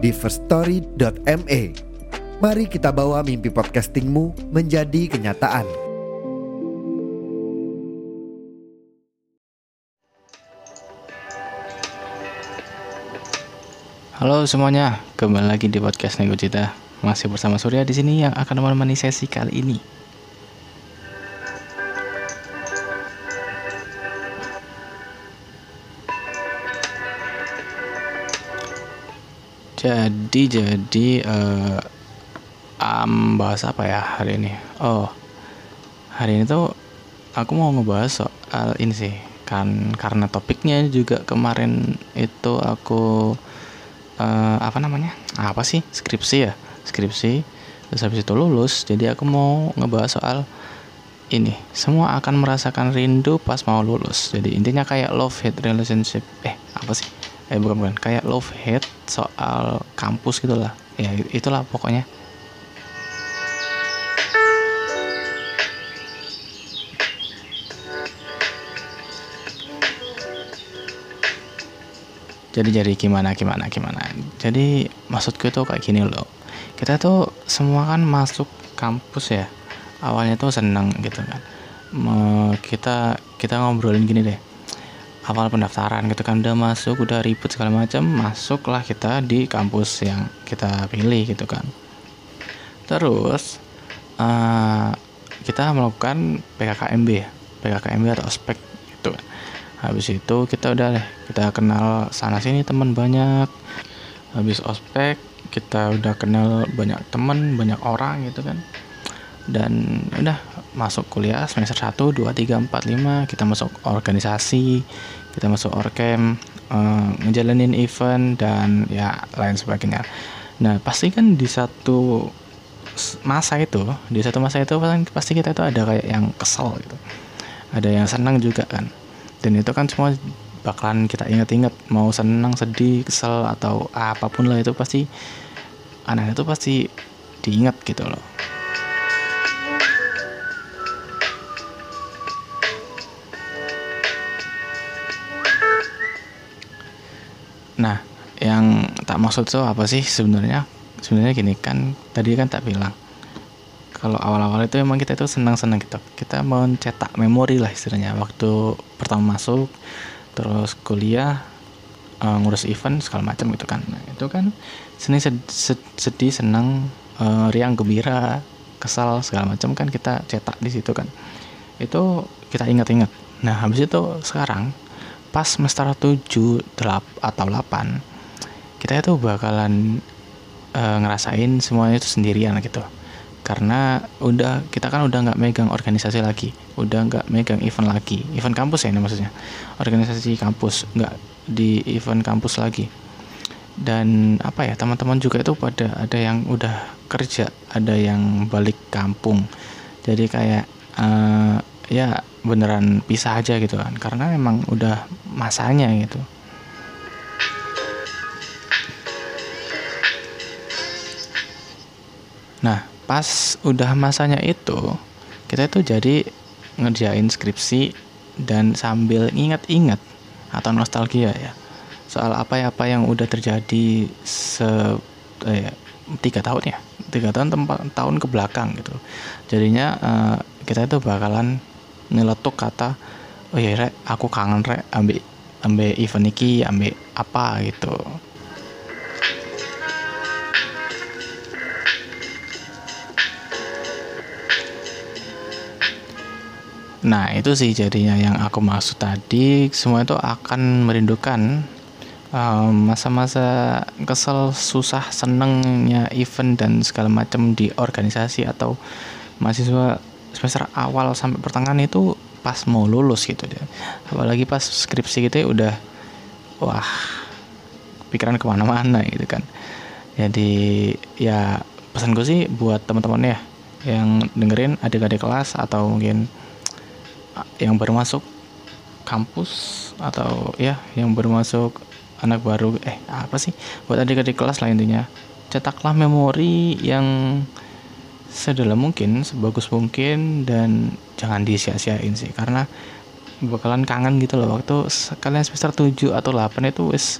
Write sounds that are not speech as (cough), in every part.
di firststory.me. Mari kita bawa mimpi podcastingmu menjadi kenyataan. Halo semuanya, kembali lagi di podcast Nego Cita. Masih bersama Surya di sini yang akan menemani sesi kali ini. Jadi jadi eh um, bahas apa ya hari ini? Oh, hari ini tuh aku mau ngebahas soal ini sih kan karena topiknya juga kemarin itu aku eh, apa namanya? Apa sih? Skripsi ya? Skripsi. Terus habis itu lulus jadi aku mau ngebahas soal ini. Semua akan merasakan rindu pas mau lulus. Jadi intinya kayak love hate relationship. Eh apa sih eh bukan bukan. Kayak love hate soal kampus gitulah ya itulah pokoknya. Jadi jadi gimana gimana gimana? Jadi maksudku itu kayak gini loh. Kita tuh semua kan masuk kampus ya. Awalnya tuh seneng gitu kan. Me- kita kita ngobrolin gini deh awal pendaftaran gitu kan. Udah masuk udah ribet segala macam masuklah kita di kampus yang kita pilih gitu kan. Terus eh, kita melakukan PKKMB ya PKKMB atau ospek gitu kan. Habis itu kita udah deh kita kenal sana sini teman banyak. Habis ospek kita udah kenal banyak teman banyak orang gitu kan. Dan udah masuk kuliah semester 1, 2, 3, 4, 5 kita masuk organisasi kita masuk orkem eh, ngejalanin event dan ya lain sebagainya. Nah pasti kan di satu masa itu di satu masa itu kan pasti kita itu ada kayak yang kesel gitu. Ada yang senang juga kan. Dan itu kan semua bakalan kita ingat-ingat mau senang sedih kesel atau apa pun lah itu pasti anak itu pasti diingat gitu loh nah yang tak maksud tuh apa sih sebenarnya? Sebenarnya gini kan tadi kan tak bilang. Kalau awal-awal itu emang kita itu senang-senang gitu. Kita mencetak memori lah istilahnya. Waktu pertama masuk terus kuliah eh, ngurus event segala macam gitu kan. Nah, itu kan seni sed- sed- sedih senang eh, riang gembira kesal segala macam kan kita cetak di situ kan. Itu kita ingat-ingat. Nah habis itu sekarang pas semester 7 delap atau 8 kita itu bakalan eh, ngerasain semuanya itu sendirian gitu. Karena udah kita kan udah nggak megang organisasi lagi udah nggak megang event lagi. Event kampus ya ini maksudnya. Organisasi kampus nggak di event kampus lagi. Dan apa ya teman-teman juga itu pada ada yang udah kerja ada yang balik kampung. Jadi kayak eh, ya beneran pisah aja gitu kan. Karena memang udah masanya gitu. Nah, pas udah masanya itu, kita itu jadi ngerjain skripsi dan sambil ingat-ingat atau nostalgia ya soal apa ya apa yang udah terjadi se eh, tiga tahun ya tiga tahun tempat tahun ke belakang gitu. Jadinya eh, kita itu bakalan nyeletuk kata oh iya rek aku kangen rek ambil ambil event iki ambil apa gitu Nah, itu sih jadinya yang aku maksud tadi. Semua itu akan merindukan um, masa-masa kesel, susah, senengnya event dan segala macam di organisasi atau mahasiswa semester awal sampai pertengahan itu pas mau lulus gitu ya. Apalagi pas skripsi gitu ya udah wah pikiran ke mana-mana gitu kan. jadi ya pesan gue sih buat teman-teman ya yang dengerin adik-adik kelas atau mungkin yang baru masuk kampus atau ya yang baru masuk anak baru eh apa sih buat adik-adik kelas lah intinya cetaklah memori yang sedalam mungkin sebagus mungkin dan jangan disia-siain sih karena bakalan kangen gitu loh. Waktu kalian semester 7 atau 8 itu wis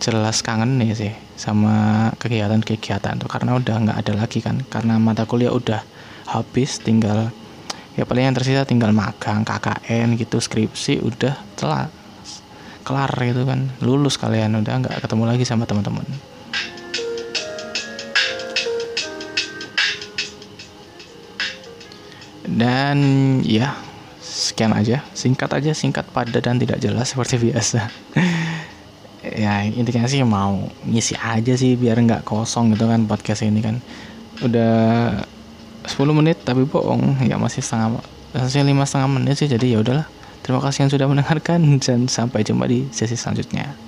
jelas kangen nih sih sama kegiatan-kegiatan tuh karena udah nggak ada lagi kan. Karena mata kuliah udah habis tinggal ya paling yang tersisa tinggal magang KKN gitu skripsi udah telah kelar gitu kan. Lulus kalian udah nggak ketemu lagi sama teman-teman dan ya sekian aja. Singkat aja singkat padat dan tidak jelas seperti (laughs) biasa. Ya intinya sih mau ngisi aja sih biar nggak kosong gitu kan podcast ini kan. Udah 10 menit tapi bohong. Ya masih setengah masih lima setengah menit sih jadi ya udahlah. Terima kasih yang sudah mendengarkan (laughs) dan sampai jumpa di sesi selanjutnya